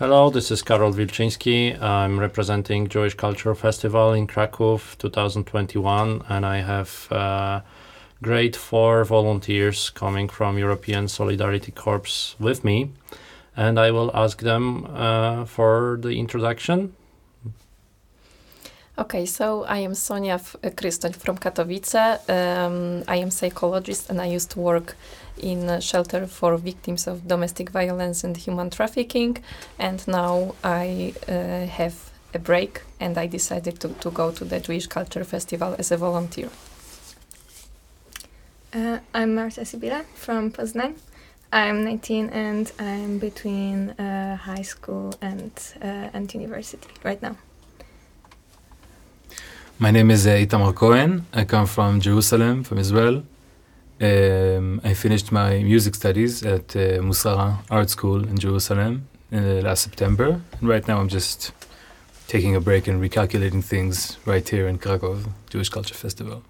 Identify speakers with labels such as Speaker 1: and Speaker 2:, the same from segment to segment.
Speaker 1: Hello, this is Karol Wilczyński. I'm representing Jewish Cultural Festival in Krakow 2021, and I have uh, great four volunteers coming from European Solidarity Corps with me, and I will ask them uh, for the introduction.
Speaker 2: Okay, so I am Sonia Krystoń from Katowice. Um, I am psychologist and I used to work in a shelter for victims of domestic violence and human trafficking. And now I uh, have a break and I decided to, to go to the Jewish Culture Festival as a volunteer.
Speaker 3: Uh, I'm Marta Sibila from Poznań. I'm 19 and I'm between uh, high school and, and university right now.
Speaker 4: My name is uh, Itamar Cohen. I come from Jerusalem, from Israel. Um, I finished my music studies at uh, Musrara Art School in Jerusalem uh, last September. And right now I'm just taking a break and recalculating things right here in Krakow, Jewish Culture Festival.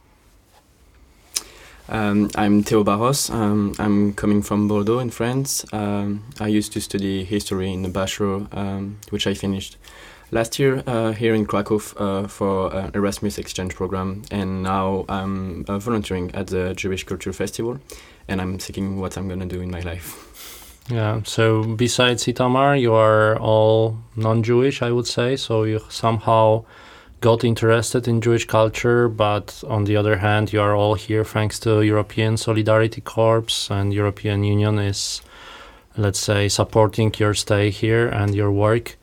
Speaker 5: Um, I'm Theo Baros. Um, I'm coming from Bordeaux in France. Um, I used to study history in the bachelor, um, which I finished last year uh, here in Krakow uh, for uh, Erasmus exchange program, and now I'm uh, volunteering at the Jewish Culture Festival, and I'm thinking what I'm gonna do in my life.
Speaker 1: Yeah. So besides Itamar, you are all non-Jewish, I would say. So you somehow got interested in Jewish culture, but on the other hand, you are all here thanks to European Solidarity Corps, and European Union is, let's say, supporting your stay here and your work.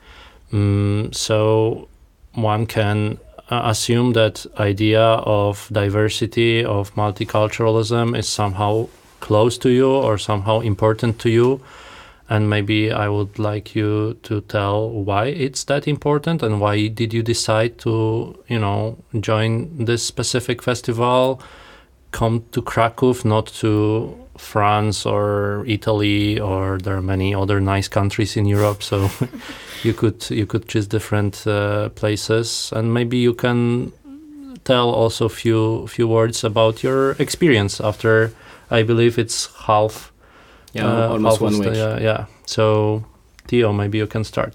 Speaker 1: Mm, so one can uh, assume that idea of diversity of multiculturalism is somehow close to you or somehow important to you. And maybe i would like you to tell why it's that important and why did you decide to you know join this specific festival come to krakow not to france or italy or there are many other nice countries in europe so you could you could choose different uh, places. And maybe you can tell also few few words about your experience after I believe it's half
Speaker 5: yeah uh, almost one week.
Speaker 1: yeah yeah. So Theo maybe you can start.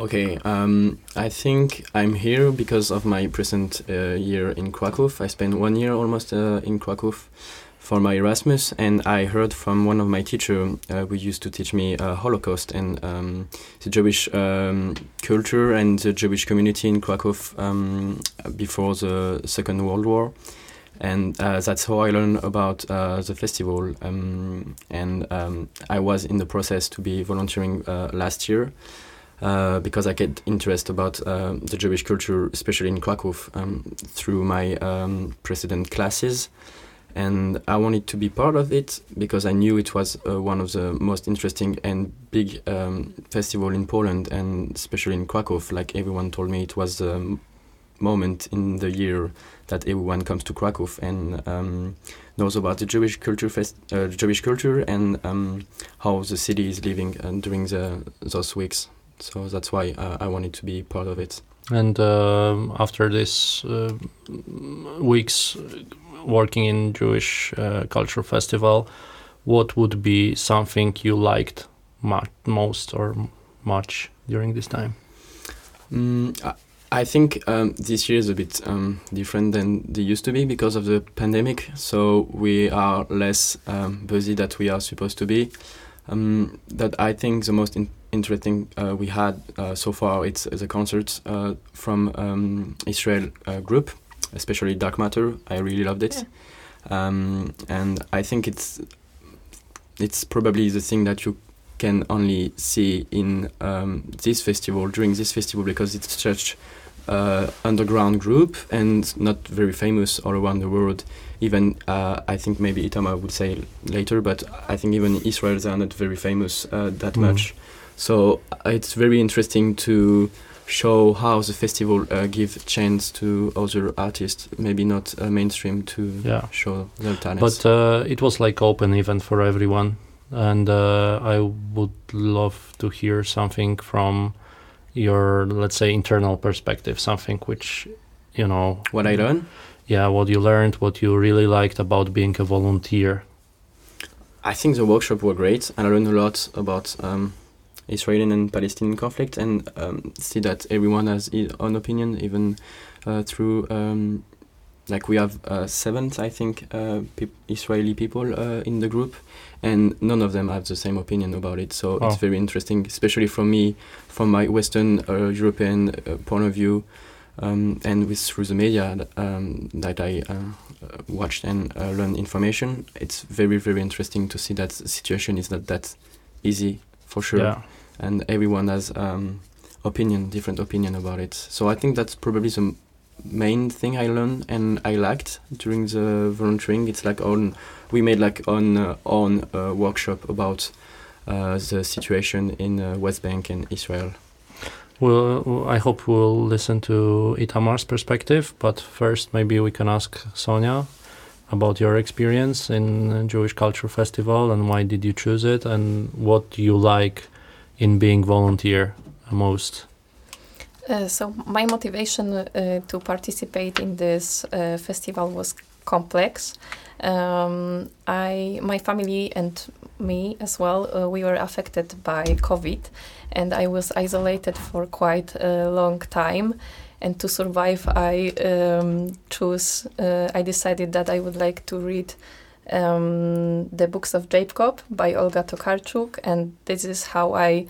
Speaker 5: Okay um, I think I'm here because of my present uh, year in Krakow I spent one year almost uh, in Krakow for my Erasmus, and I heard from one of my teachers uh, who used to teach me uh, Holocaust and um, the Jewish um, culture and the Jewish community in Krakow um, before the Second World War. And uh, that's how I learned about uh, the festival. Um, and um, I was in the process to be volunteering uh, last year. Uh, because I get interest about the Jewish culture, especially in Krakow, um, through my precedent classes and I wanted to be part of it because I knew it was uh, one of the most interesting and big um, festival in Poland and especially in Krakow. Like everyone told me, it was the moment in the year that everyone comes to Krakow and um, knows about the Jewish culture, fest, uh, Jewish culture, and um, how the city is living uh, during the those weeks. So that's why uh, I wanted to be part of it.
Speaker 1: And um, after this uh, weeks working in Jewish uh, cultural festival, what would be something you liked most or much during this time?
Speaker 5: Mm, I think um, this year is a bit um, different than they used to be because of the pandemic. So we are less um, busy that we are supposed to be. Um, that I think the most in interesting uh, we had uh, so far it's the concert uh, from um, Israel uh, group especially Dark Matter. I really loved it, yeah. um, and I think it's it's probably the thing that you can only see in um, this festival during this festival because it's such uh, underground group and not very famous all around the world. Even uh, I think maybe Itamar would say later, but I think even Israel they are not very famous uh, that mm. much. So uh, it's very interesting to show how the festival uh, give chance to other artists, maybe not uh, mainstream, to yeah. show their talents.
Speaker 1: But uh, it was like open event for everyone, and uh, I would love to hear something from your, let's say, internal perspective, something which, you know,
Speaker 5: what I learned.
Speaker 1: Yeah, what you learned, what you really liked about being a volunteer.
Speaker 5: I think the workshop were great, and I learned a lot about um, Israeli and Palestinian conflict and um, see that everyone has his own opinion, even uh, through um, like we have uh, seven, I think, uh, peop Israeli people uh, in the group, and none of them have the same opinion about it. So
Speaker 1: Oh.
Speaker 5: it's very interesting, especially from me, from my Western uh, European uh, point of view, um, and with through the media that, um, that I uh, uh, watched and uh, learned information. It's very very interesting to see that the situation is not that easy for sure
Speaker 1: Yeah.
Speaker 5: and everyone has um, opinion, different opinion about it. So I think that's probably the main thing I learned and I liked during the volunteering. It's like on we made like on uh, on uh, workshop about uh, the situation in uh, West Bank and Israel.
Speaker 1: Well, I hope we'll listen to Itamar's perspective, but first maybe we can ask Sonia about your experience in Jewish Culture Festival and why did you choose it and what you like in being volunteer most.
Speaker 2: Uh, so my motivation uh, to participate in this uh, festival was complex. Um, I, my family and me as well, uh, we were affected by COVID, and I was isolated for quite a long time. And to survive, I um, chose. Uh, I decided that I would like to read um, the books of Jacob by Olga Tokarczuk, and this is how I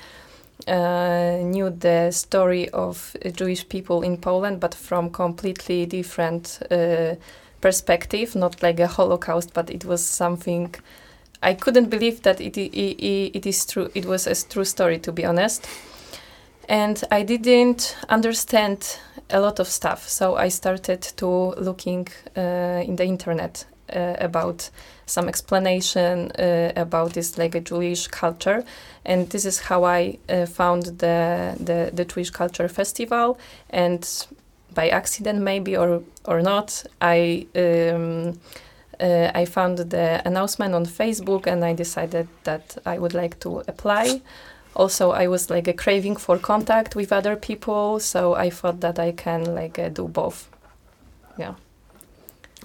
Speaker 2: uh, knew the story of Jewish people in Poland, but from completely different uh, perspective, not like a Holocaust, but it was something I couldn't believe that it, it, it is true. It was a true story, to be honest. And I didn't understand a lot of stuff, so I started to looking uh, in the internet uh, about some explanation uh, about this like a Jewish culture, and this is how I uh, found the, the the Jewish Culture Festival, and by accident maybe or or not, I. Um, uh, I found the announcement on Facebook and I decided that I would like to apply. Also, I was like a craving for contact with other people, so I thought that I can like uh, do both. Yeah.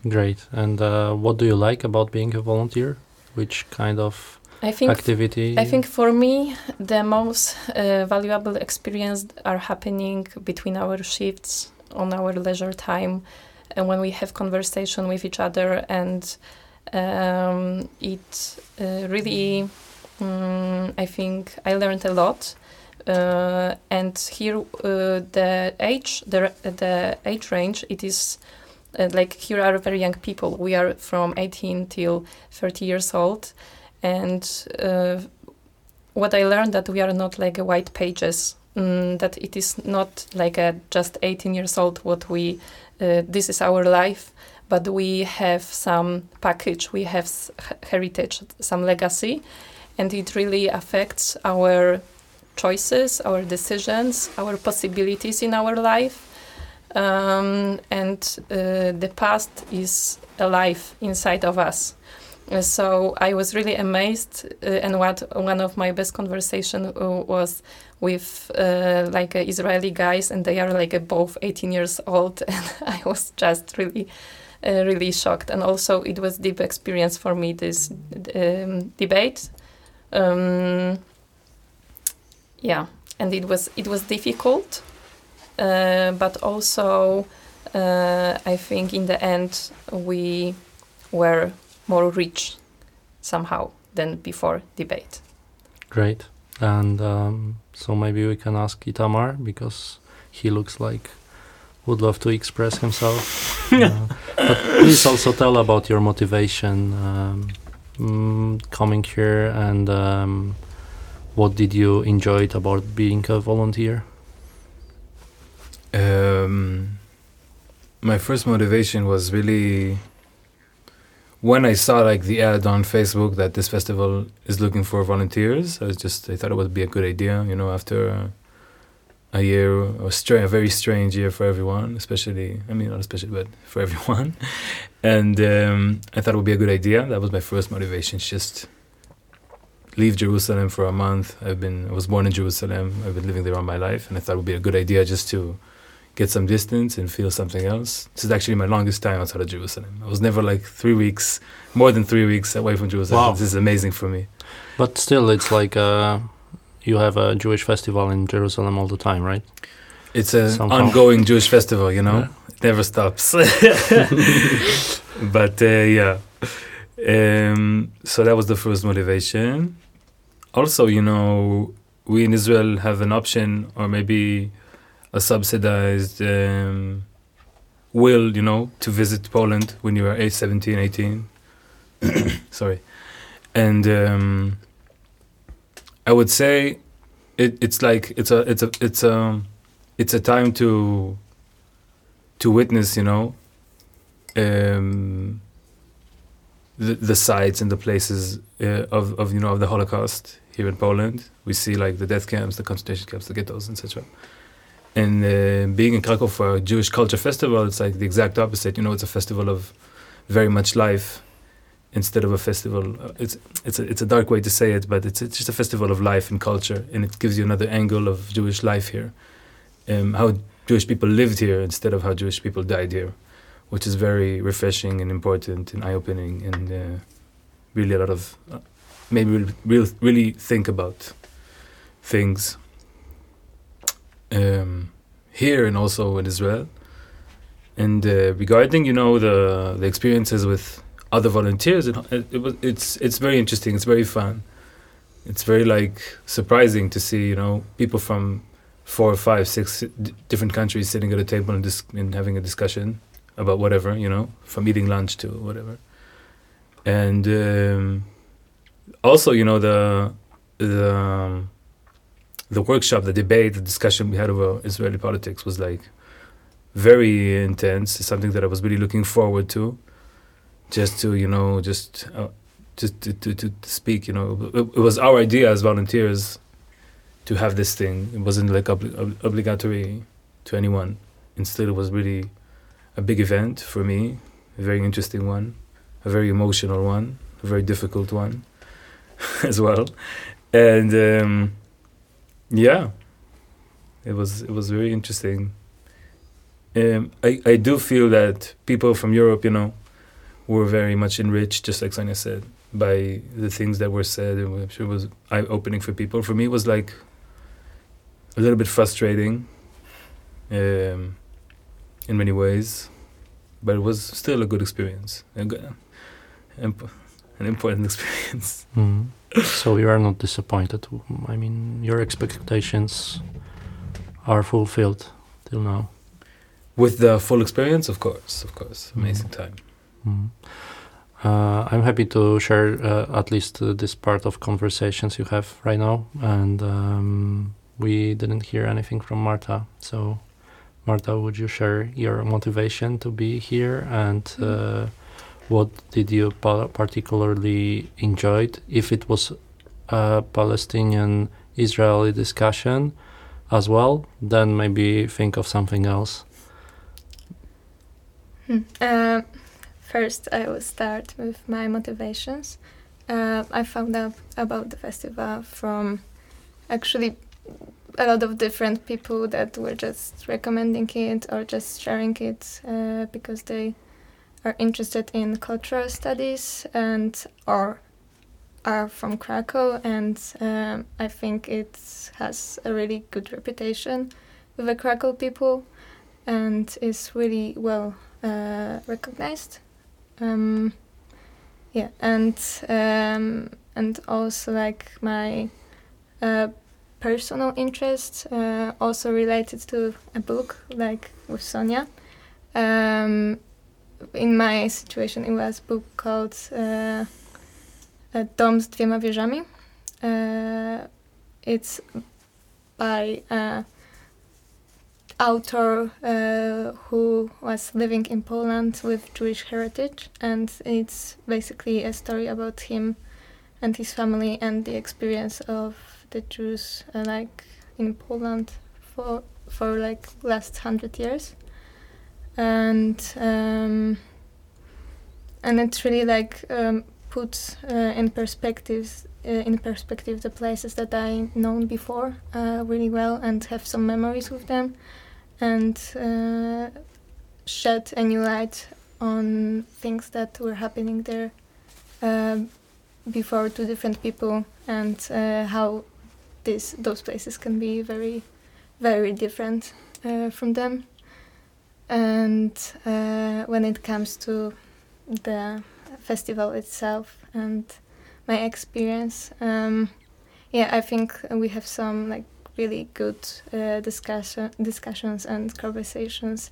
Speaker 1: Great. And uh, what do you like about being a volunteer? Which kind of
Speaker 2: I think
Speaker 1: activity?
Speaker 2: I think for me, the most uh, valuable experience are happening between our shifts on our leisure time, and when we have conversation with each other, and um, it uh, really, um, I think I learned a lot. Uh, and here, uh, the age, the the age range, it is uh, like here are very young people. We are from 18 till 30 years old and uh, what I learned that we are not like a white pages. Mm, that it is not like a just 18 years old. What we uh, this is our life, but we have some package. We have heritage, some legacy, and it really affects our choices, our decisions, our possibilities in our life. Um, and uh, the past is alive inside of us. So I was really amazed, uh, and what one of my best conversation uh, was with uh, like uh, Israeli guys, and they are like both 18 years old, and I was just really, really shocked. And also, it was deep experience for me this um, debate. Um, yeah, and it was it was difficult, uh, but also uh, I think in the end we were more rich somehow than before debate.
Speaker 1: Great. And um, so maybe we can ask Itamar because he looks like would love to express himself. Uh, but please also tell about your motivation um, mm, coming here and um, what did you enjoy it about being a volunteer?
Speaker 4: Um, my first motivation was really when I saw like the ad on Facebook that this festival is looking for volunteers. I was just I thought it would be a good idea, you know, after a year, a, stra- a very strange year for everyone, especially I mean not especially but for everyone, and um, I thought it would be a good idea. That was my first motivation, just leave Jerusalem for a month. I've been I was born in Jerusalem. I've been living there all my life, and I thought it would be a good idea just to get some distance and feel something else. This is actually my longest time outside of Jerusalem. I was never like three weeks, more than three weeks away from Jerusalem.
Speaker 1: Wow.
Speaker 4: This is amazing for me.
Speaker 1: But still, it's like uh, you have a Jewish festival in Jerusalem all the time, right?
Speaker 4: It's an ongoing Jewish festival, you know.
Speaker 1: Yeah.
Speaker 4: Never stops. but uh, yeah, um, so that was the first motivation. Also, you know, we in Israel have an option, or maybe a subsidized um, will, you know, to visit Poland when you are age 17, 18. Sorry, and um, I would say it, it's like it's a it's a it's a it's a time to to witness, you know, um, the the sites and the places uh, of of you know of the Holocaust here in Poland. We see like the death camps, the concentration camps, the ghettos, etc. And uh, being in Krakow for a Jewish culture festival, it's like the exact opposite. You know, it's a festival of very much life instead of a festival. uh, It's it's a, it's a dark way to say it, but it's it's just a festival of life and culture, and it gives you another angle of Jewish life here, um, how Jewish people lived here instead of how Jewish people died here, which is very refreshing and important and eye opening, and uh, really a lot of uh, maybe we'll, we'll really think about things um, here and also in Israel. And uh, regarding, you know, the the experiences with other volunteers, it, it was it's it's very interesting. It's very fun. It's very like surprising to see, you know, people from four, five, six d- different countries sitting at a table and, dis- and having a discussion about whatever, you know, from eating lunch to whatever. And um, also, you know, the the um, the workshop, the debate, the discussion we had over Israeli politics was like very intense. It's something that I was really looking forward to, just to you know, just uh, just to, to, to speak. You know, it, it was our idea as volunteers to have this thing. It wasn't like ob- obligatory to anyone. Instead, it was really a big event for me, a very interesting one, a very emotional one, a very difficult one as well, and. Um, yeah, it was it was very interesting. Um, I I do feel that people from Europe, you know, were very much enriched, just like Sonia said, by the things that were said, and it was eye opening for people. For me, it was like a little bit frustrating, um, in many ways, but it was still a good experience, a good, imp- an important experience.
Speaker 1: Mm. so you are not disappointed. I mean, your expectations are fulfilled till now.
Speaker 4: With the full experience, of course, of course, amazing time.
Speaker 1: Mm. Uh, I'm happy to share uh, at least uh, this part of conversations you have right now, and um, we didn't hear anything from Marta. So, Marta, would you share your motivation to be here and uh, what did you pa- particularly enjoyed? If it was a Palestinian-Israeli discussion as well, then maybe think of something else.
Speaker 3: Hmm. Uh, first, I will start with my motivations. Uh, I found out about the festival from actually a lot of different people that were just recommending it or just sharing it uh, because they are interested in cultural studies and or are from Krakow and um, I think it has a really good reputation with the Krakow people and is really well uh, recognized. Um, yeah, and um, and also like my uh, personal interest, uh, also related to a book, like with Sonia. Um, in my situation, it was a book called uh, uh, Dom z dwiema wieżami. Uh, it's by uh, author uh, who was living in Poland with Jewish heritage, and it's basically a story about him and his family and the experience of the Jews, uh, like in Poland, for for like last hundred years, and um, and it's really like um, puts uh, in perspectives uh, in perspective the places that I known before uh, really well and have some memories with them and uh, shed a new light on things that were happening there uh, before to different people and uh, how those places can be very, very different uh, from them. And uh, when it comes to the festival itself and my experience, um, yeah, I think we have some like really good uh, discussion discussions and conversations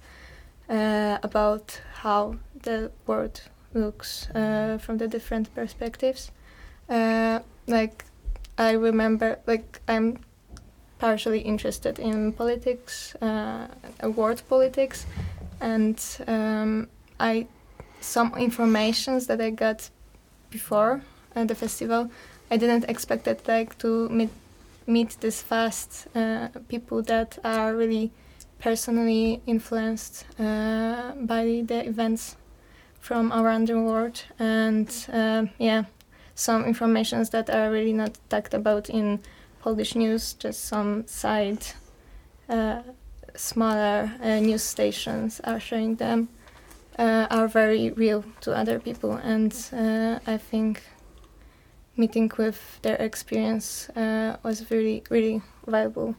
Speaker 3: uh, about how the world looks uh, from the different perspectives. Uh, like I remember, like I'm partially interested in politics, uh, world politics, and um, I some informations that I got before at the festival. I didn't expect that like to meet meet this fast uh, people that are really personally influenced uh, by the events from around the world and uh, yeah some informations that are really not talked about in Polish news just some side uh, smaller uh, news stations are showing them uh, are very real to other people and I think meeting with their experience uh, was really, really valuable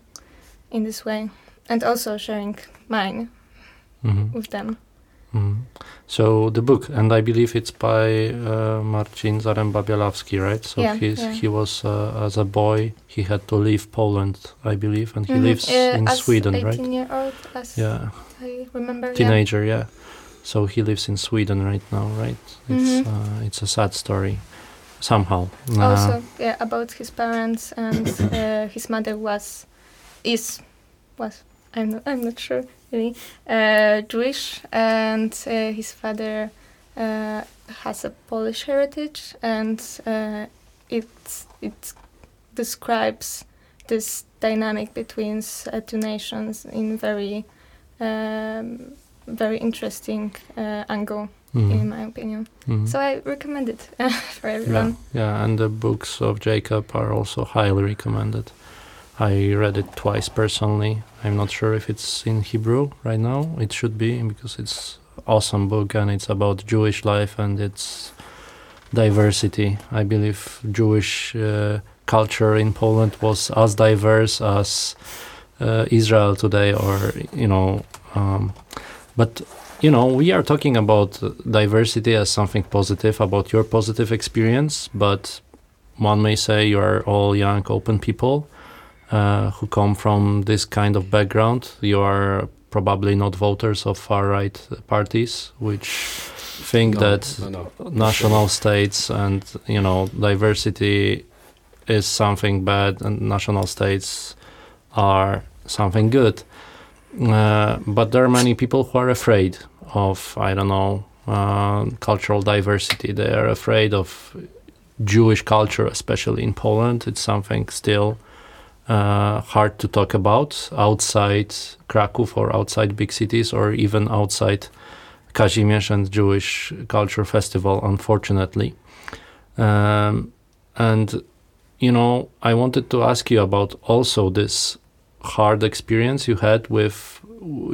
Speaker 3: in this way, and also sharing mine mm-hmm. with them.
Speaker 1: Mm-hmm. So the book, and I believe it's by uh, Marcin Zaremba-Białowski, right? So
Speaker 3: yeah,
Speaker 1: he's,
Speaker 3: yeah.
Speaker 1: he was uh, as a boy he had to leave Poland, I believe, and he mm-hmm. lives in
Speaker 3: as
Speaker 1: Sweden,
Speaker 3: 18
Speaker 1: right?
Speaker 3: Year old, as
Speaker 1: yeah,
Speaker 3: I remember.
Speaker 1: Teenager,
Speaker 3: yeah.
Speaker 1: yeah. So he lives in Sweden right now, right? It's
Speaker 3: Mm-hmm.
Speaker 1: uh, it's a sad story somehow.
Speaker 3: also, yeah, about his parents and uh, his mother was, is, was I'm not, I'm not sure really uh, Jewish, and uh, his father uh, has a Polish heritage, and uh, it it describes this dynamic between uh, two nations in very um, very interesting angle mm. in my opinion. Mm. So I recommend it for everyone.
Speaker 1: Yeah, yeah, and the books of Jacob are also highly recommended. I read it twice personally. I'm not sure if it's in Hebrew right now. It should be because it's awesome book and it's about Jewish life and its diversity. I believe Jewish uh, culture in Poland was as diverse as uh, Israel today, or you know, um, but you know, we are talking about diversity as something positive, about your positive experience, but one may say you are all young, open people uh, who come from this kind of background. You are probably not voters of far right parties, which think
Speaker 5: no,
Speaker 1: that
Speaker 5: no, no.
Speaker 1: national states and you know diversity is something bad and national states are something good. Uh, but there are many people who are afraid of, I don't know, uh, cultural diversity. They are afraid of Jewish culture, especially in Poland. It's something still uh, hard to talk about outside Krakow or outside big cities or even outside Kazimierz and Jewish Culture Festival, unfortunately. Um, and, you know, I wanted to ask you about also this hard experience you had with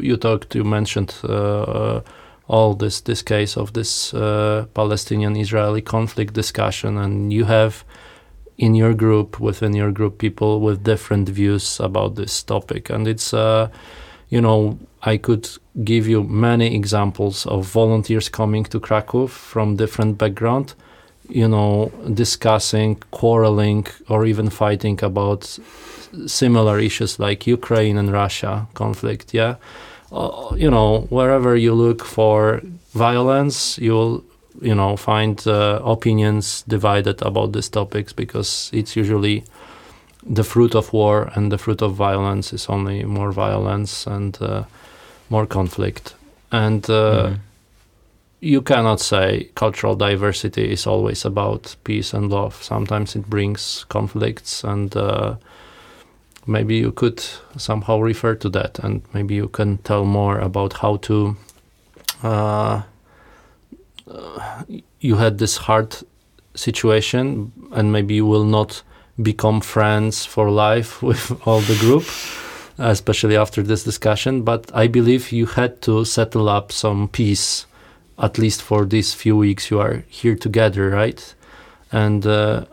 Speaker 1: you talked you mentioned uh, uh, all this this case of this uh, Palestinian Israeli conflict discussion and you have in your group within your group people with different views about this topic and it's uh, you know I could give you many examples of volunteers coming to Krakow from different background you know discussing quarreling or even fighting about similar issues like Ukraine and Russia conflict. Yeah, uh, you know, wherever you look for violence, you'll you know find uh, opinions divided about these topics because it's usually the fruit of war and the fruit of violence is only more violence and uh, more conflict and mm. you cannot say cultural diversity is always about peace and love sometimes it brings conflicts and uh, maybe you could somehow refer to that and maybe you can tell more about how to you had this hard situation and maybe you will not become friends for life with all the group especially after this discussion but i believe you had to settle up some peace at least for these few weeks you are here together right? And uh,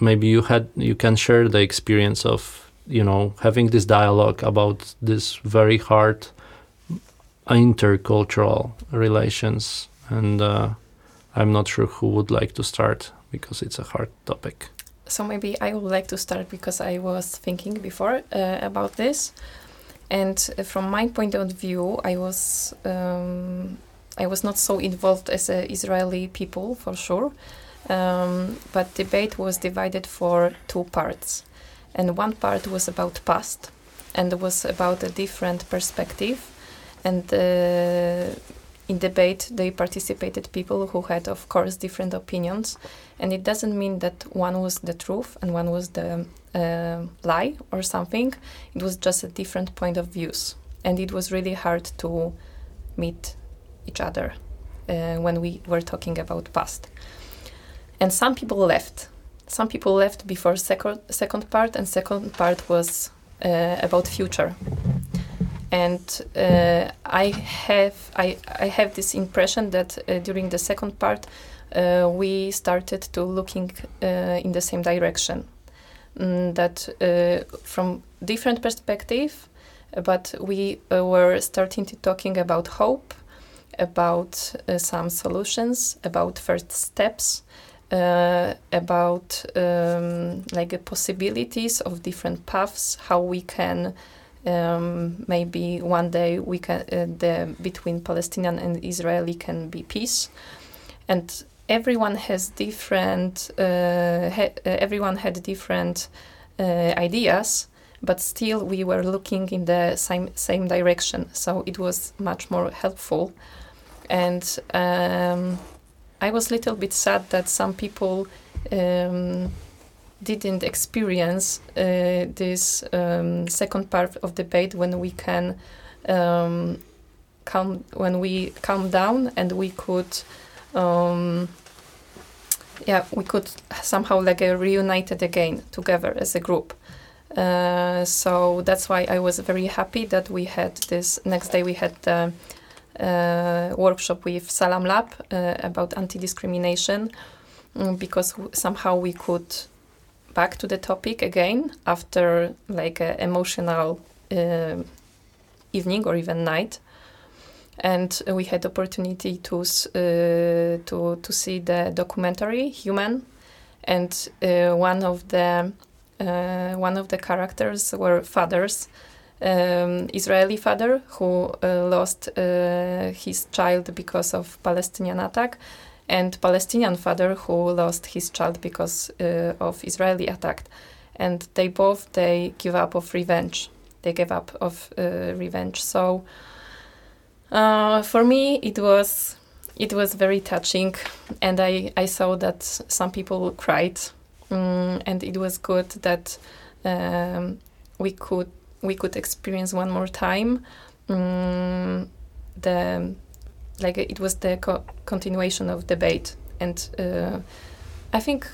Speaker 1: maybe you had you can share the experience of you know having this dialogue about this very hard intercultural relations and uh, i'm not sure who would like to start because it's a hard topic.
Speaker 2: So maybe i would like to start because i was thinking before uh, about this. And uh, from my point of view i was um, i was not so involved as a israeli people for sure. Um, but debate was divided for two parts. And one part was about past and was about a different perspective. And uh, in debate they participated people who had of course different opinions. And it doesn't mean that one was the truth and one was the uh, lie or something. It was just a different point of views. And it was really hard to meet each other uh, when we were talking about past. And some people left. Some people left before second second part and second part was uh, about future and uh, I have I, I have this impression that uh, during the second part uh, we started to looking uh, in the same direction. Mm, that uh, from different perspective but we were starting to talking about hope about some solutions about first steps uh, about um, like uh, possibilities of different paths, how we can um, maybe one day we can uh, the between Palestinian and Israeli can be peace, and everyone has different. Uh, ha- uh, everyone had different uh, ideas, but still we were looking in the same same direction. So it was much more helpful, and. Um, I was a little bit sad that some people um, didn't experience uh, this um, second part of debate when we can um, calm when we calm down and we could um, yeah we could somehow like uh, reunited again together as a group. Uh, so that's why I was very happy that we had this next day we had the uh, workshop with Salam Lab uh, about anti-discrimination um, because somehow we could back to the topic again after like an emotional uh, evening or even night. And we had opportunity to uh, to to see the documentary Human, and uh, one of the uh, one of the characters were fathers um, Israeli father who uh, lost uh, his child because of Palestinian attack, and Palestinian father who lost his child because uh, of Israeli attack, and they both they give up of revenge. They gave up of uh, revenge. So uh, for me, it was it was very touching, and I I saw that some people cried, um, and it was good that um, we could we could experience one more time um, the like it was the co- continuation of debate. And uh, i think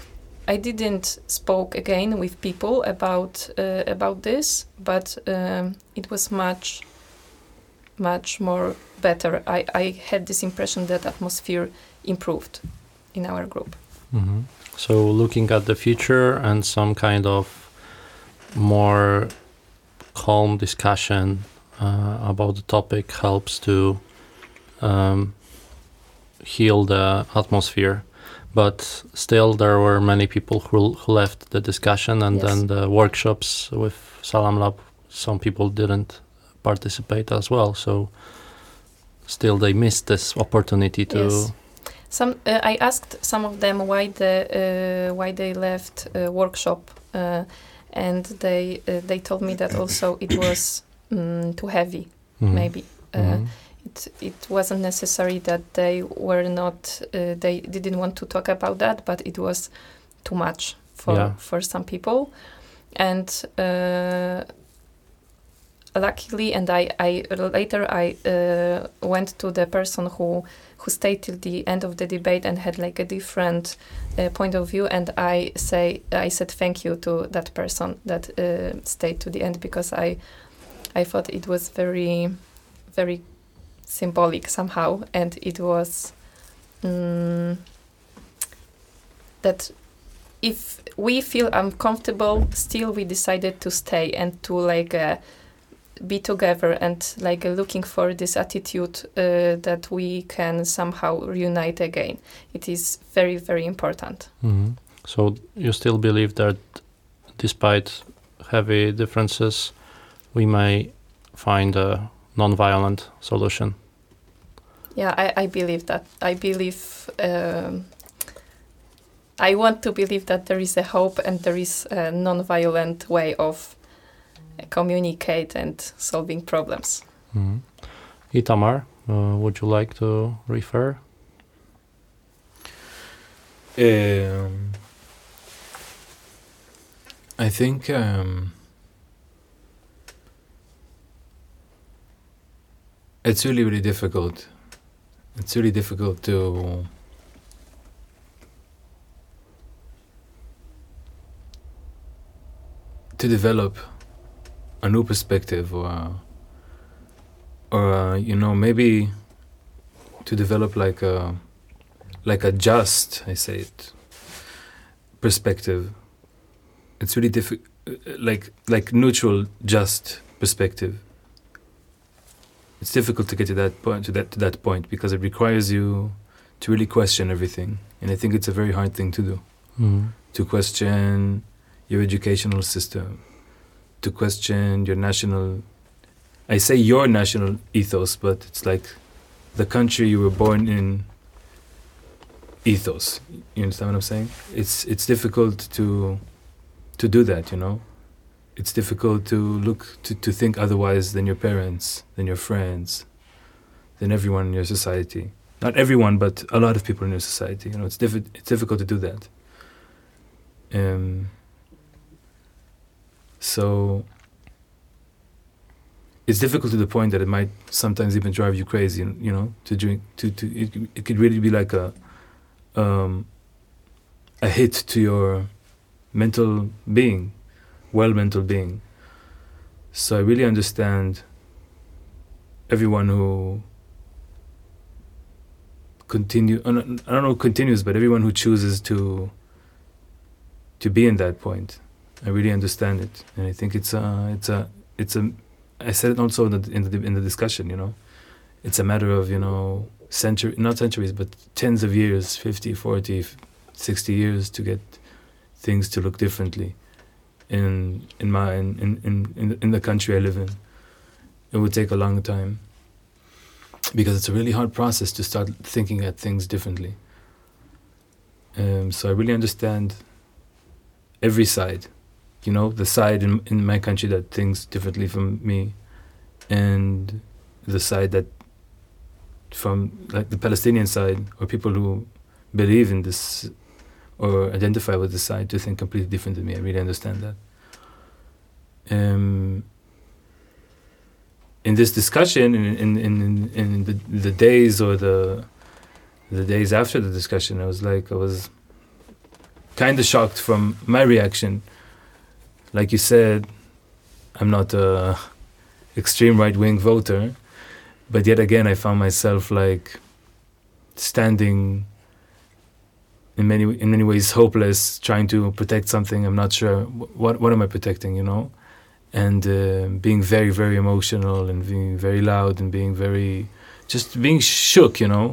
Speaker 2: i didn't spoke again with people about uh, about this but um, it was much much more better. I, I had this impression that atmosphere improved in our group.
Speaker 1: Mm-hmm. so looking at the future and some kind of more calm discussion uh, about the topic helps to um, heal the atmosphere. But still, there were many people who, who left the discussion, and yes. then the workshops with Salam Lab. Some people didn't participate as well, so still they missed this opportunity to.
Speaker 2: Yes. Some uh, I asked some of them why the uh, why they left uh, workshop uh, and they uh, they told me that also it was um, too heavy, mm. maybe. Uh, mm. It it wasn't necessary that they were not uh, they didn't want to talk about that, but it was too much for yeah. for some people, and uh, luckily, and I, I later I uh, went to the person who who stayed till the end of the debate and had like a different uh, point of view, and I say I said thank you to that person that uh, stayed to the end because I I thought it was very very symbolic somehow, and it was um, that if we feel uncomfortable, still we decided to stay and to like uh, be together and like uh, looking for this attitude uh, that we can somehow reunite again. It is very very important.
Speaker 1: hmm So you still believe that despite heavy differences, we may find a non-violent solution.
Speaker 2: Yeah, I, I believe that. I believe. Um, I want to believe that there is a hope and there is a non-violent way of uh, communicate and solving problems.
Speaker 1: hmm Itamar, uh, would you like to refer?
Speaker 4: Um, I think um, it's really, really difficult. It's really difficult to to develop a new perspective, or or uh, you know maybe to develop like a like a just I say it perspective. It's really difficult, like like neutral, just perspective. It's difficult to get to that point to that to that point because it requires you to really question everything, and I think it's a very hard thing to do.
Speaker 1: hmm
Speaker 4: To question your educational system, to question your national. I say your national ethos, but it's like the country you were born in ethos. You understand what I'm saying? It's it's difficult to to do that, you know. It's difficult to look to, to think otherwise than your parents, than your friends, than everyone in your society. Not everyone, but a lot of people in your society. You know, it's diffi- it's difficult to do that. Um. So it's difficult to the point that it might sometimes even drive you crazy. You know, to drink to to it, it could really be like a um, a hit to your mental being, well mental being. So I really understand everyone who continue. I don't know continues, but everyone who chooses to to be in that point. I really understand it, and I think it's a it's a it's a. I said it also in the in the, in the discussion. You know, it's a matter of you know century not centuries but tens of years 50 40 60 years to get things to look differently in in my in in in, in the country i live in it would take a long time because it's a really hard process to start thinking at things differently um, so i really understand every side you know the side in, in my country that thinks differently from me and the side that from like the Palestinian side or people who believe in this or identify with this side to think completely different than me. I really understand that. Um, in this discussion, in in in, in the, the days or the the days after the discussion, I was like, I was kind of shocked from my reaction. Like you said, I'm not a extreme right wing voter but yet again i found myself like standing in many in many ways hopeless trying to protect something i'm not sure what what am i protecting you know and uh, being very very emotional and being very loud and being very just being shook you know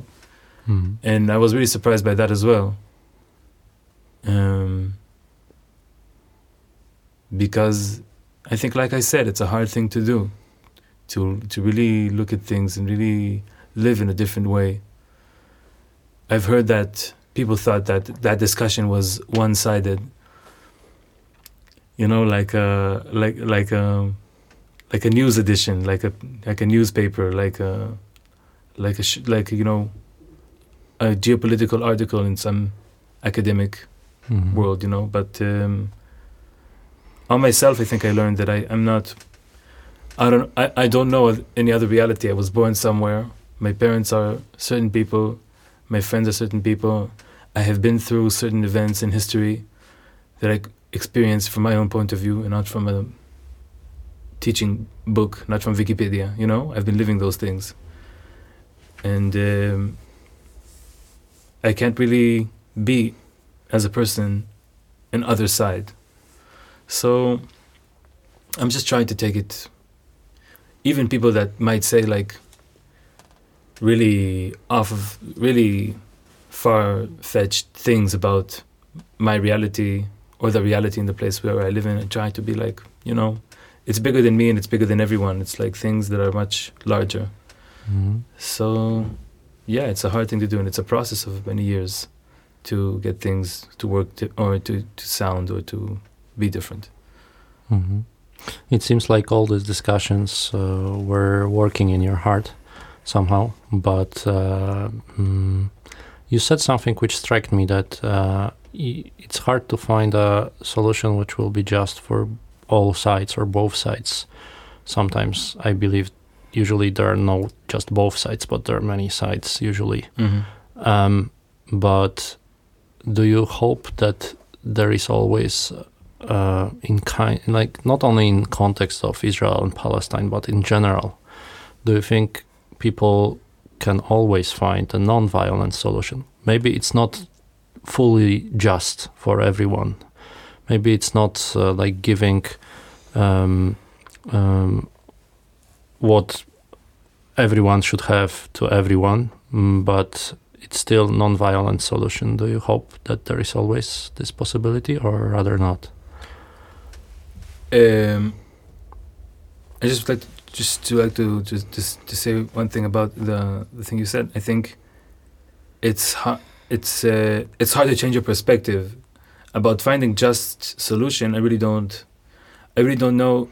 Speaker 1: hmm
Speaker 4: and i was really surprised by that as well um, because i think like i said it's a hard thing to do to to really look at things and really live in a different way. I've heard that people thought that that discussion was one-sided. You know, like a like like a like a news edition, like a like a newspaper, like a like a like you know a geopolitical article in some academic
Speaker 1: Mhm.
Speaker 4: world, you know. But um, on myself, I think I learned that I I'm not. I don't. I, I don't know any other reality. I was born somewhere. My parents are certain people. My friends are certain people. I have been through certain events in history that I experienced from my own point of view and not from a teaching book, not from Wikipedia. You know, I've been living those things, and um, I can't really be as a person an other side. So I'm just trying to take it. Even people that might say like really off of really far fetched things about my reality or the reality in the place where I live in, and try to be like, you know, it's bigger than me and it's bigger than everyone. It's like things that are much larger.
Speaker 1: hmm
Speaker 4: So, yeah, it's a hard thing to do, and it's a process of many years to get things to work to, or to, to sound or to be different.
Speaker 1: hmm It seems like all these discussions uh, were working in your heart somehow, but uh, mm, you said something which struck me that uh, it's hard to find a solution which will be just for all sides or both sides. Sometimes I believe, usually there are no just both sides, but there are many sides usually.
Speaker 4: Mm-hmm.
Speaker 1: Um, but do you hope that there is always uh, in kind like not only in context of Israel and Palestine but in general do you think people can always find a non-violent solution maybe it's not fully just for everyone maybe it's not uh, like giving um, um, what everyone should have to everyone mm, but it's still non-violent solution do you hope that there is always this possibility or rather not
Speaker 4: Um, I just like to, just to like to just to, to say one thing about the the thing you said. I think it's hard. It's uh, it's hard to change your perspective about finding just solution. I really don't. I really don't know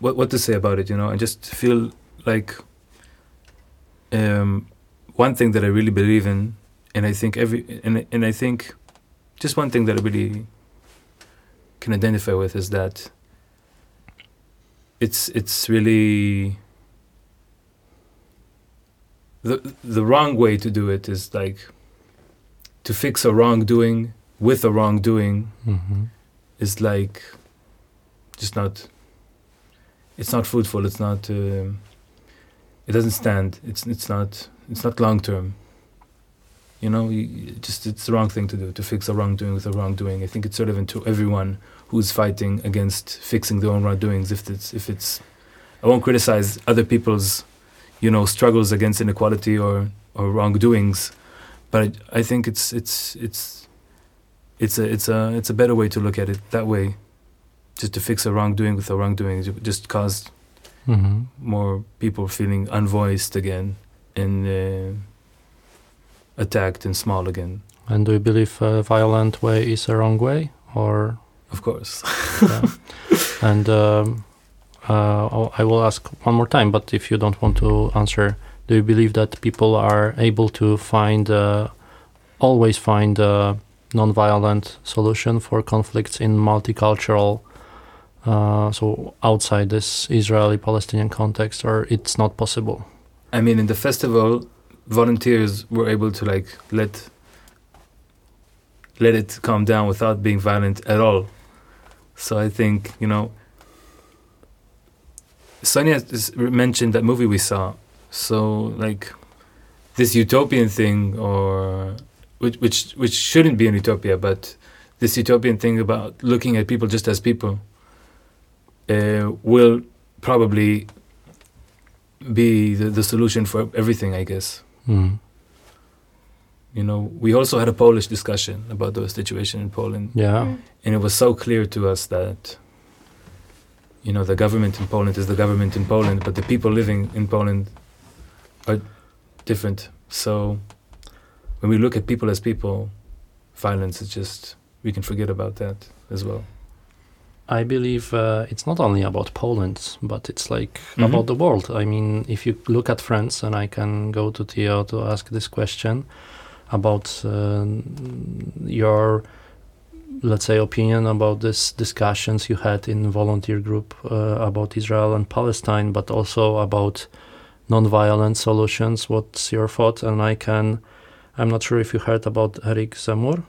Speaker 4: what what to say about it. You know, I just feel like um, one thing that I really believe in, and I think every and and I think just one thing that I really can identify with is that it's it's really the the wrong way to do it is like to fix a wrongdoing with a wrongdoing
Speaker 1: mm-hmm.
Speaker 4: is like just not it's not fruitful it's not um, it doesn't stand it's it's not it's not long term. You know you, just it's the wrong thing to do to fix a wrongdoing with a wrongdoing. I think it's sort of into everyone who's fighting against fixing their own wrongdoings. If it's if it's i won't criticize other people's you know struggles against inequality or or wrongdoings but I, I think it's it's it's it's a it's a it's a better way to look at it that way. Just to fix a wrongdoing with a wrongdoing. Just cause
Speaker 1: Mm-hmm.
Speaker 4: more people feeling unvoiced again and uh, attacked and small again.
Speaker 1: And do you believe a violent way is a wrong way or?
Speaker 4: Of course.
Speaker 1: Yeah. and um, uh, I will ask one more time but if you don't want to answer do you believe that people are able to find uh, always find a non-violent solution for conflicts in multicultural uh, so outside this Israeli-Palestinian context or it's not possible
Speaker 4: I mean, in the festival, volunteers were able to like let let it calm down without being violent at all. So I think you know, Sonia mentioned that movie we saw. So like this utopian thing, or which which which shouldn't be an utopia, but this utopian thing about looking at people just as people uh, will probably be the, the solution for everything, I guess.
Speaker 1: mm.
Speaker 4: You know, we also had a Polish discussion about the situation in Poland,
Speaker 1: yeah
Speaker 3: Mm.
Speaker 4: and it was so clear to us that, you know, the government in Poland is the government in Poland, but the people living in Poland are different. So when we look at people as people, violence is just, we can forget about that as well.
Speaker 1: I believe uh, it's not only about Poland, but it's like
Speaker 4: Mhm.
Speaker 1: about the world. I mean, if you look at France, and I can go to Theo to ask this question about uh, your, let's say, opinion about this discussions you had in volunteer group uh, about Israel and Palestine, but also about non-violent solutions. What's your thought? And I can, I'm not sure if you heard about Eric Zemmour.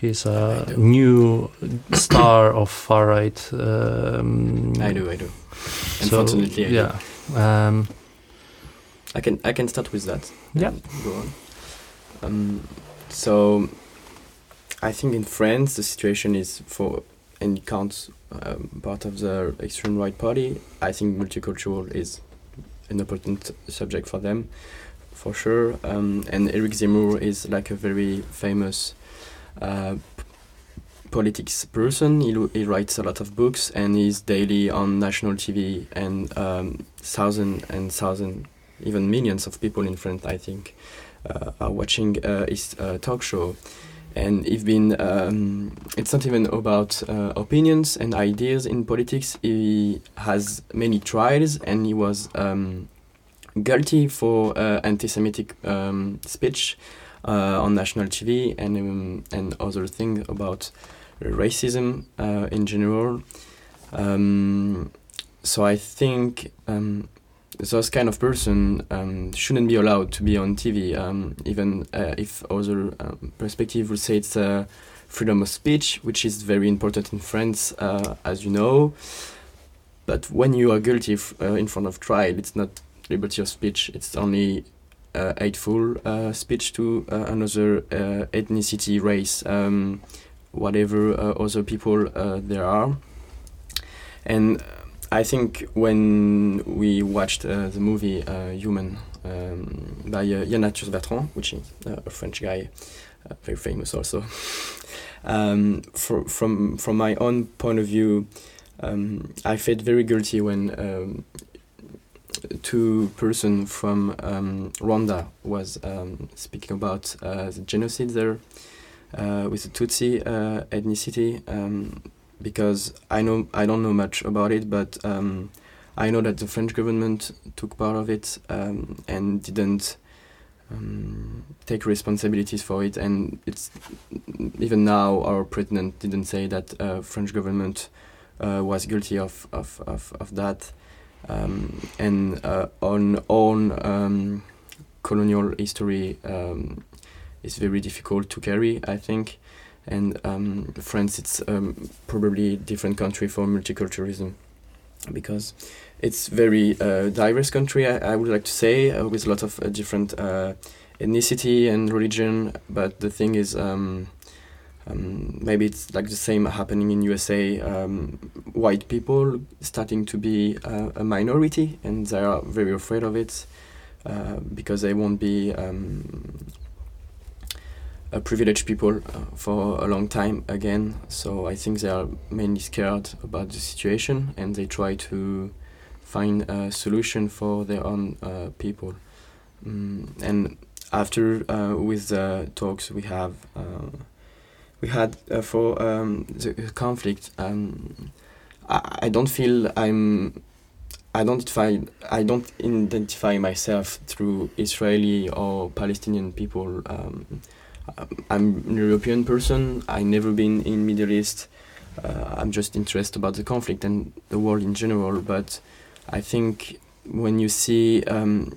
Speaker 1: He's a new star of far right. Um,
Speaker 5: I do, I do.
Speaker 1: so,
Speaker 5: Unfortunately, I do.
Speaker 1: yeah. Um,
Speaker 5: I can I can start with that.
Speaker 1: Yeah.
Speaker 5: Go on. Um, so I think in France the situation is for and counts um, part of the extreme right party. I think multicultural is an important subject for them, for sure. Um, and Eric Zemmour is like a very famous uh, politics person. He, he writes a lot of books and he's daily on national TV and um, thousand and thousand, even millions of people in France, I think, uh, are watching uh, his uh, talk show and he's been um, it's not even about uh, opinions and ideas in politics. He has many trials and he was um, guilty for uh, anti-semitic um, speech uh, on national tv and um, and other things about racism uh, in general. Um, so i think um, those kind of person um, shouldn't be allowed to be on TV, um, even uh, if other um, perspective would say it's uh, freedom of speech, which is very important in France, uh, as you know. But when you are guilty uh, in front of trial, it's not liberty of speech. It's only uh, hateful uh, speech to another ethnicity, race, um, whatever other people there are. And I think when we watched uh, the movie uh, Human um, by uh, Yann Arthus Bertrand, which is uh, a French guy, uh, very famous also, um, for, from from my own point of view, um, I felt very guilty when um, two person from um, Rwanda was um, speaking about uh, the genocide there with the Tutsi ethnicity. Because I know I don't know much about it, but um, I know that the French government took part of it um, and didn't um, take responsibilities for it, and it's even now our president didn't say that uh, French government uh, was guilty of of of, of that, um, and uh, on own um, colonial history um, is very difficult to carry, I think and um, France it's um, probably different country for multiculturalism because it's very uh, diverse country I, I would like to say uh, with a lot of uh, different uh, ethnicity and religion. But the thing is um, um, maybe it's like the same happening in USA um, white people starting to be uh, a minority and they are very afraid of it uh, because they won't be um, privileged people uh, for a long time again. So I think they are mainly scared about the situation and they try to find a solution for their own uh, people. Mm, and after uh, with the talks we have, uh, we had uh, for um, the conflict. Um, I, I don't feel I'm. I don't find I don't identify myself through Israeli or Palestinian people. Um, I'm an European person. I never been in Middle East. Uh, I'm just interested about the conflict and the world in general. But I think when you see um,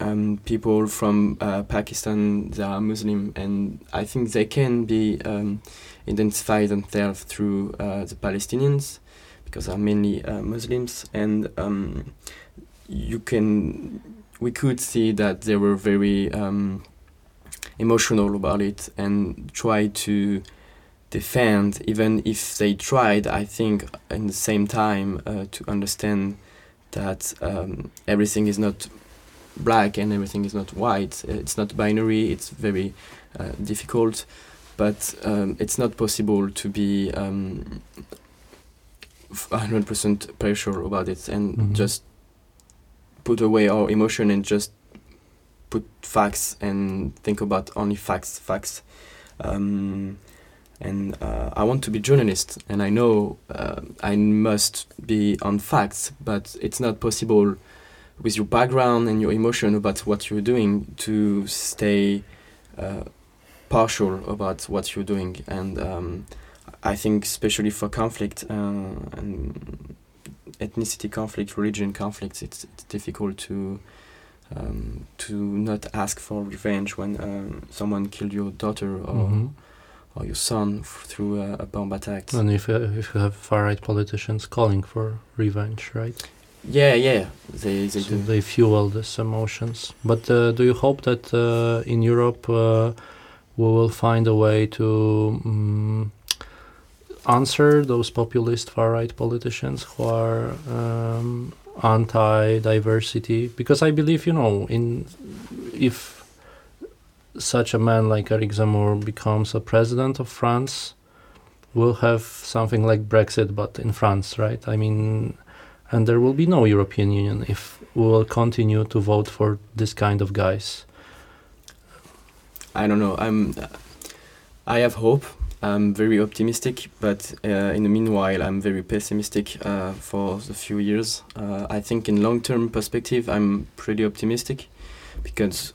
Speaker 5: um, people from uh, Pakistan, they are Muslim, and I think they can be um, identify themselves through uh, the Palestinians because they're mainly uh, Muslims, and um, you can we could see that they were very um, emotional about it and try to defend even if they tried i think in the same time uh, to understand that um, everything is not black and everything is not white it's not binary it's very uh, difficult but um, it's not possible to be um, 100% pressure about it and
Speaker 1: Mhm.
Speaker 5: just put away our emotion and just put facts and think about only facts facts. Um, and uh, I want to be journalist and I know uh, I must be on facts but it's not possible with your background and your emotion about what you're doing to stay uh, partial about what you're doing. And um, I think especially for conflict uh, and ethnicity conflict religion conflicts it's, it's difficult to um, to not ask for revenge when um, someone killed your daughter or,
Speaker 1: Mhm.
Speaker 5: or your son f- through a, a bomb attack.
Speaker 1: And if, uh, if you have far right politicians calling for revenge, right?
Speaker 5: yeah, yeah, they, they
Speaker 1: so
Speaker 5: do.
Speaker 1: they fuel these emotions. But uh, do you hope that uh, in Europe uh, we will find a way to um, answer those populist far right politicians who are um, anti diversity. Because I believe, you know, in if such a man like Eric Zemmour becomes a president of France, we'll have something like Brexit, but in France, right? I mean, and there will be no European Union if we will continue to vote for this kind of guys.
Speaker 5: I don't know. I'm. I have hope. I'm very optimistic, but uh, in the meanwhile, I'm very pessimistic uh, for the few years. Uh, I think in long-term perspective, I'm pretty optimistic, because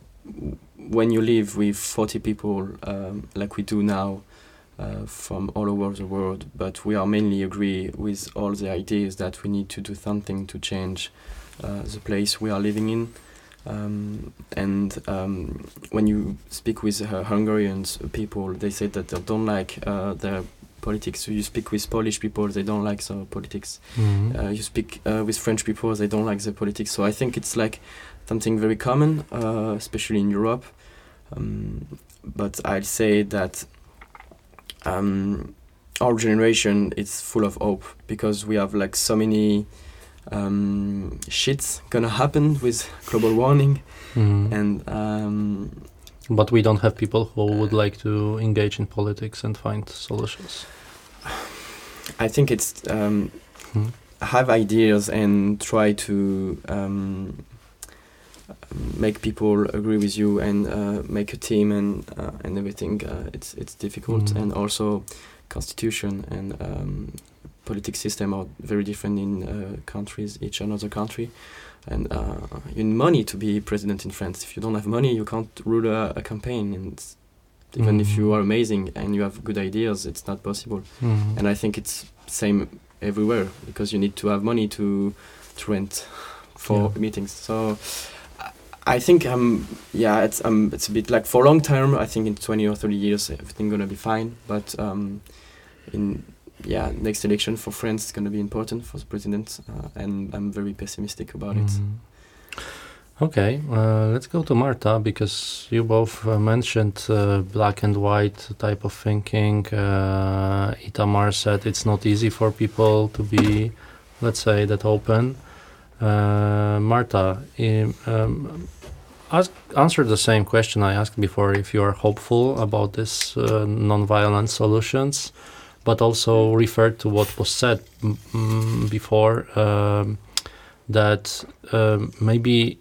Speaker 5: when you live with 40 people um, like we do now, uh, from all over the world, but we are mainly agree with all the ideas that we need to do something to change uh, the place we are living in. Um, and um, when you speak with uh, Hungarian people, they say that they don't like uh, their politics. So you speak with Polish people, they don't like the politics.
Speaker 1: Mhm.
Speaker 5: Uh, you speak uh, with French people, they don't like the politics. So I think it's like something very common, uh, especially in Europe. Um, but I'd say that um, our generation is full of hope because we have like so many um, shits gonna happen with global warming
Speaker 1: Mhm.
Speaker 5: and um,
Speaker 1: But we don't have people who would like to engage in politics and find solutions.
Speaker 5: I think it's um,
Speaker 1: Hmm.
Speaker 5: have ideas and try to um, make people agree with you and uh, make a team and uh, and everything. Uh, it's it's difficult
Speaker 1: Mhm.
Speaker 5: and also constitution and um, political system are very different in uh, countries, each another country. And uh, you need money to be president in France. If you don't have money, you can't rule a, a campaign. And even if you
Speaker 1: Mhm.
Speaker 5: are amazing and you have good ideas, it's not possible
Speaker 1: Mhm.
Speaker 5: and I think it's same everywhere because you need to have money to to rent for
Speaker 1: Yeah.
Speaker 5: meetings. So I- I think um yeah it's um it's a bit like for long term. I think in twenty or thirty years everything gonna be fine. But um in yeah next election for France is gonna be important for the president, uh, and I'm very pessimistic about it.
Speaker 1: Mhm. Okay, uh, let's go to Marta because you both uh, mentioned uh, black and white type of thinking. Uh, Itamar said it's not easy for people to be, let's say, that open. Uh, Marta, um, ask, answer the same question I asked before if you are hopeful about this non-violent solutions, but also referred to what was said before um, that um, maybe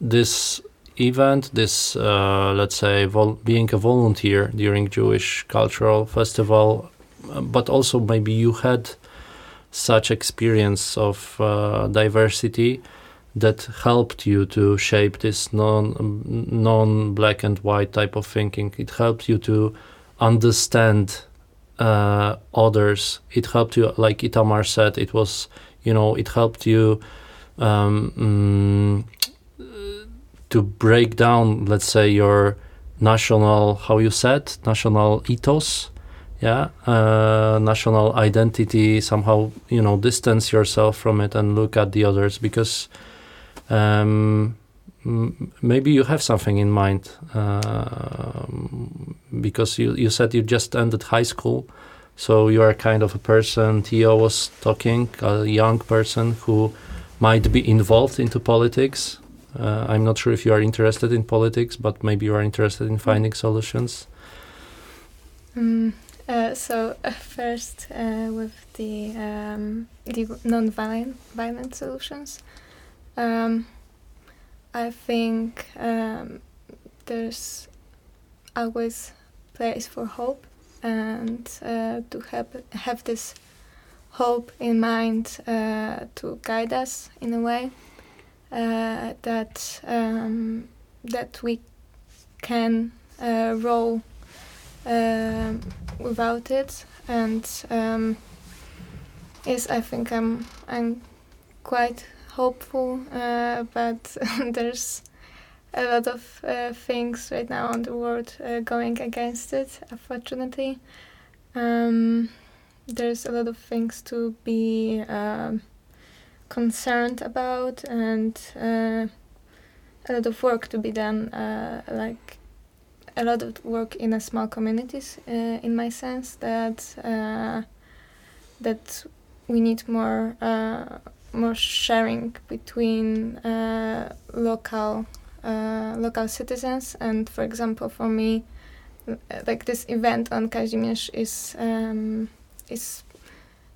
Speaker 1: this event, this uh, let's say being a volunteer during Jewish cultural festival, uh, but also maybe you had such experience of uh, diversity that helped you to shape this non non black and white type of thinking. It helped you to understand uh, others. It helped you, like Itamar said, it was you know it helped you um, mm, to break down, let's say, your national, how you said, national ethos, yeah, uh, national identity. Somehow, you know, distance yourself from it and look at the others because um, maybe you have something in mind um, because you you said you just ended high school. So you are kind of a person. Theo was talking, a young person who might be involved into politics. Uh, I'm not sure if you are interested in politics, but maybe you are interested in finding solutions.
Speaker 3: Mm, uh, so uh, first, uh, with the um, the non-violent violent solutions, um, I think um, there's always place for hope, and uh, to have have this hope in mind uh, to guide us in a way uh, that um, that we can uh, roll um, without it. And um, yes I think I'm I'm quite hopeful uh, but there's a lot of uh, things right now on the world uh, going against it unfortunately. Um, there's a lot of things to be um, concerned about and uh, a lot of work to be done uh, like a lot of work in a small communities uh, in my sense that that we need more more sharing between uh, local uh, local citizens and for example for me uh, like this event on Kazimierz is um, is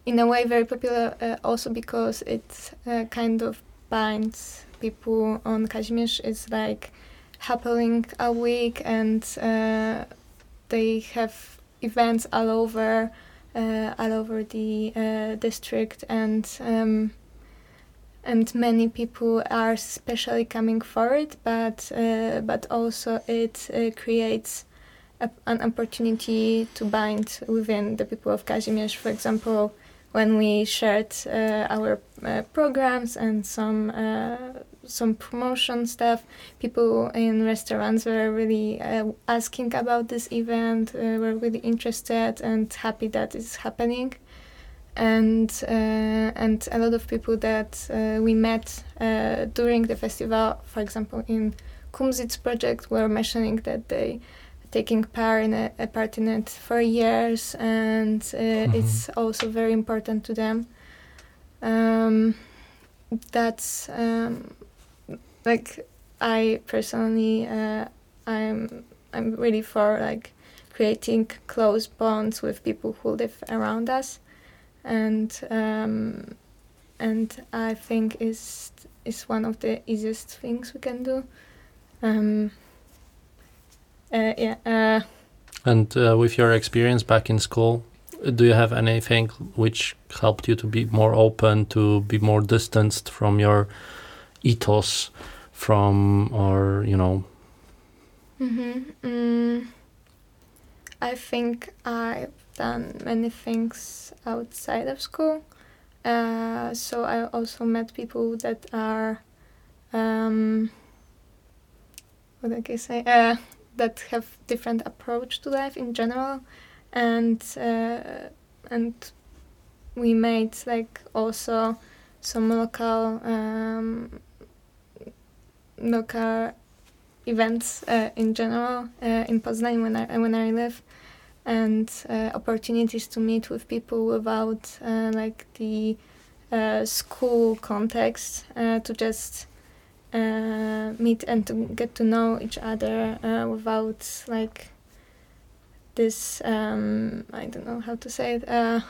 Speaker 3: in a way very popular uh, also because it uh, kind of binds people on Kazimierz. It's like happening a week and uh, they have events all over all over the district and um, and many people are especially coming for it but uh, but also it uh, creates a, an opportunity to bind within the people of Kazimierz for example when we shared uh, our uh, programs and some uh, some promotion stuff, people in restaurants were really uh, asking about this event. Were really interested and happy that it's happening. And uh, and a lot of people that we met during the festival, for example, in Kumzits project, were mentioning that they taking part in a, a part in it for years, and uh, mm-hmm. it's also very important to them. Um, that's um, like I personally, uh, I'm I'm really for like creating close bonds with people who live around us, and um, and I think is is one of the easiest things we can do. Um, uh, yeah. Uh,
Speaker 1: and uh, with your experience back in school, do you have anything which helped you to be more open, to be more distanced from your ethos, from or you know?
Speaker 3: Mm-hmm. Mm, I think I've done many things outside of school. Uh, so I also met people that are, um, what I can say, uh, that have different approach to life in general, and uh, and we made like also some local um, local events uh, in general uh, in Poznań when I when I live, and uh, opportunities to meet with people without uh, like the uh, school context to just uh, meet and to get to know each other uh, without like this um, I don't know how to say it uh,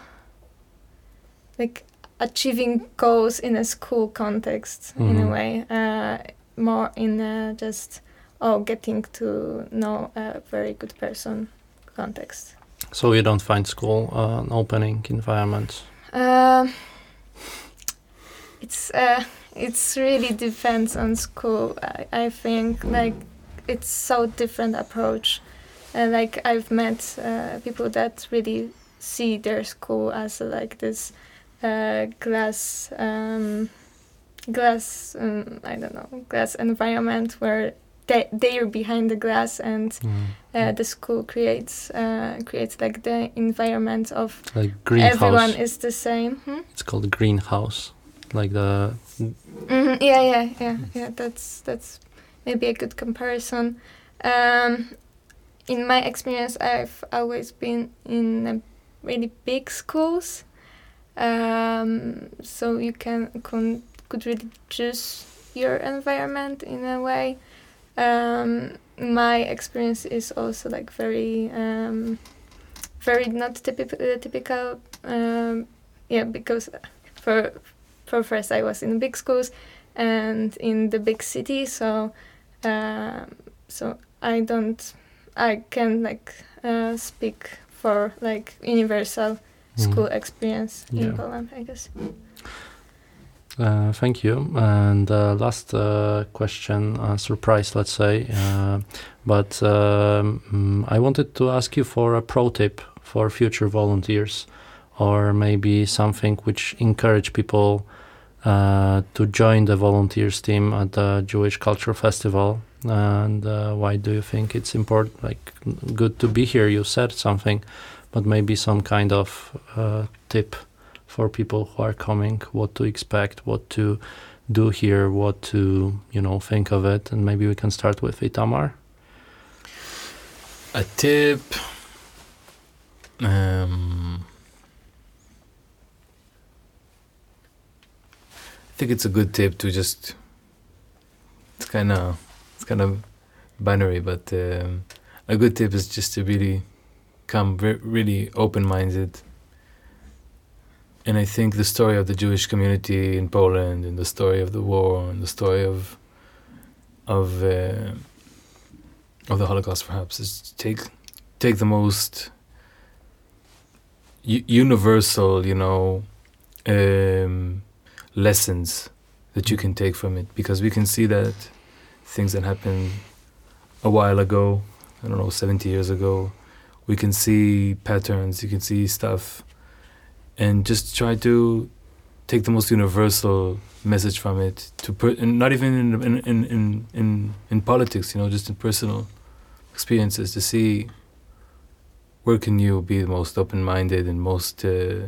Speaker 3: like achieving goals in a school context mm-hmm. in a mm-hmm. way uh, more in a just oh getting to know a very good person context
Speaker 1: so you don't find school uh, an opening environment
Speaker 3: uh, it's it's really depends on school. I, I think like it's so different approach. And like I've met uh, people that really see their school as like this uh, glass um, glass um, I don't know glass environment where they they're behind the glass and mm. uh, the school creates uh, creates like the environment of
Speaker 1: like
Speaker 3: everyone is the same.
Speaker 1: Hmm? It's called a greenhouse like the
Speaker 3: mm-hmm. yeah yeah yeah yeah that's that's maybe a good comparison um, in my experience i've always been in really big schools um, so you can, can could really choose your environment in a way um, my experience is also like very um, very not typical typical um, yeah because for for first I was in big schools and in the big city, so uh, so I don't I can like uh, speak for like universal mm. school experience yeah. in Poland, I guess.
Speaker 1: Uh, thank you. And uh, last uh, question, uh, surprise, let's say. Uh, but um, I wanted to ask you for a pro tip for future volunteers, or maybe something which encourage people to join the volunteers team at the Jewish Culture Festival. And why do you think it's important? Like, good to be here. You said something, but maybe some kind of tip for people who are coming, what to expect, what to do here, what to you know think of it, and maybe we can start with Itamar.
Speaker 4: A tip. Um, I think it's a good tip to just. It's kind of, it's kind of binary, but um, a good tip is just to really come re- really open-minded. And I think the story of the Jewish community in Poland, and the story of the war, and the story of of uh, of the Holocaust, perhaps, is take take the most universal, you know, um, lessons that you can take from it, because we can see that things that happened a while ago, I don't know, seventy years ago, we can see patterns, you can see stuff, and just try to take the most universal message from it to put, and not even in in, in in in in politics, you know, just in personal experiences to see where can you be the most open-minded and most uh,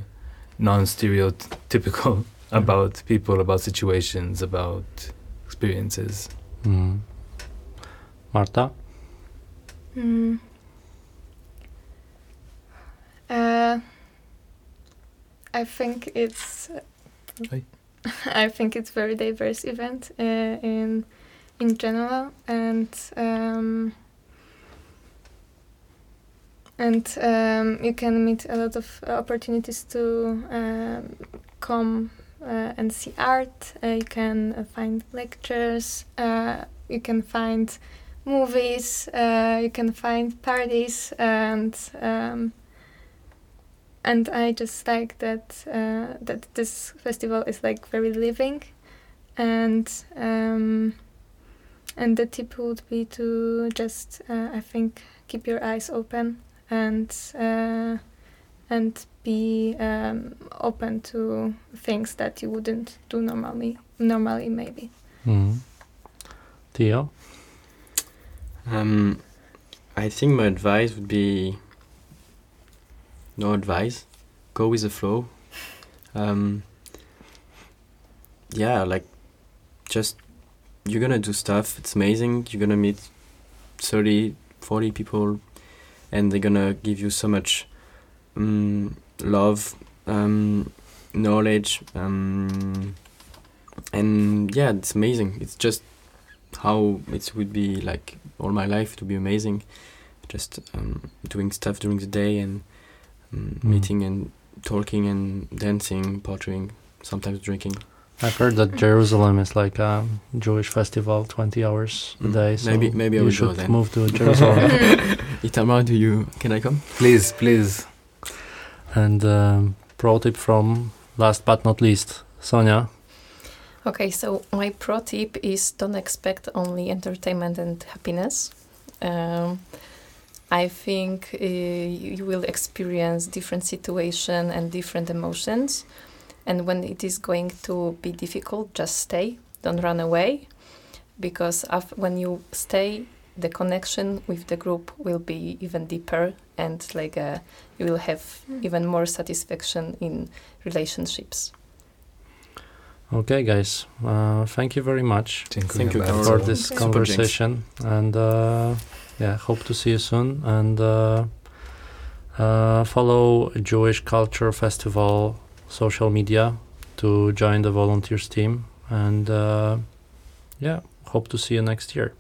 Speaker 4: non-stereotypical about people, about situations, about experiences.
Speaker 1: Mm. Marta?
Speaker 3: Mm. Uh, I think it's.
Speaker 4: Hi.
Speaker 3: I think it's very diverse event uh, in in general, and um, and um, you can meet a lot of opportunities to um, come uh, and see art. Uh, you can uh, find lectures. Uh, you can find movies. Uh, you can find parties, and um, and I just like that uh, that this festival is like very living, and um, and the tip would be to just uh, I think keep your eyes open and uh, and be um, open to things that you wouldn't do normally normally maybe.
Speaker 1: Mm. Theo?
Speaker 5: Um, I think my advice would be no advice. Go with the flow. Um, yeah, like just you're gonna do stuff. It's amazing. You're gonna meet 30, 40 people, and they're gonna give you so much um, love, um, knowledge, um, and yeah, it's amazing. It's just how it would be like all my life to be amazing just um, doing stuff during the day and
Speaker 1: Mm.
Speaker 5: meeting and talking and dancing pottering sometimes drinking
Speaker 1: I've heard that Jerusalem is like a Jewish festival, 20 hours a
Speaker 5: Mm.
Speaker 1: day. So
Speaker 5: Maybe- maybe I
Speaker 1: you
Speaker 5: will go
Speaker 1: should
Speaker 5: then.
Speaker 1: move to Jerusalem.
Speaker 5: Itamar do you can I come
Speaker 4: Please, please.
Speaker 1: and um, pro tip from last but not least, Sonia.
Speaker 2: Okay, so my pro tip is don't expect only entertainment and happiness. Um, I think uh, you will experience different situation and different emotions, and when it is going to be difficult, just stay. Don't run away, because af- when you stay, the connection with the group will be even deeper, and like uh, you will have
Speaker 3: Mm.
Speaker 2: even more satisfaction in relationships.
Speaker 1: Okay, guys, uh, thank you very much
Speaker 5: Thank you,
Speaker 1: for this conversation, and uh, yeah, hope to see you soon. And uh, uh, follow Jewish Culture Festival social media to join the volunteers team. And uh, yeah, hope to see you next year.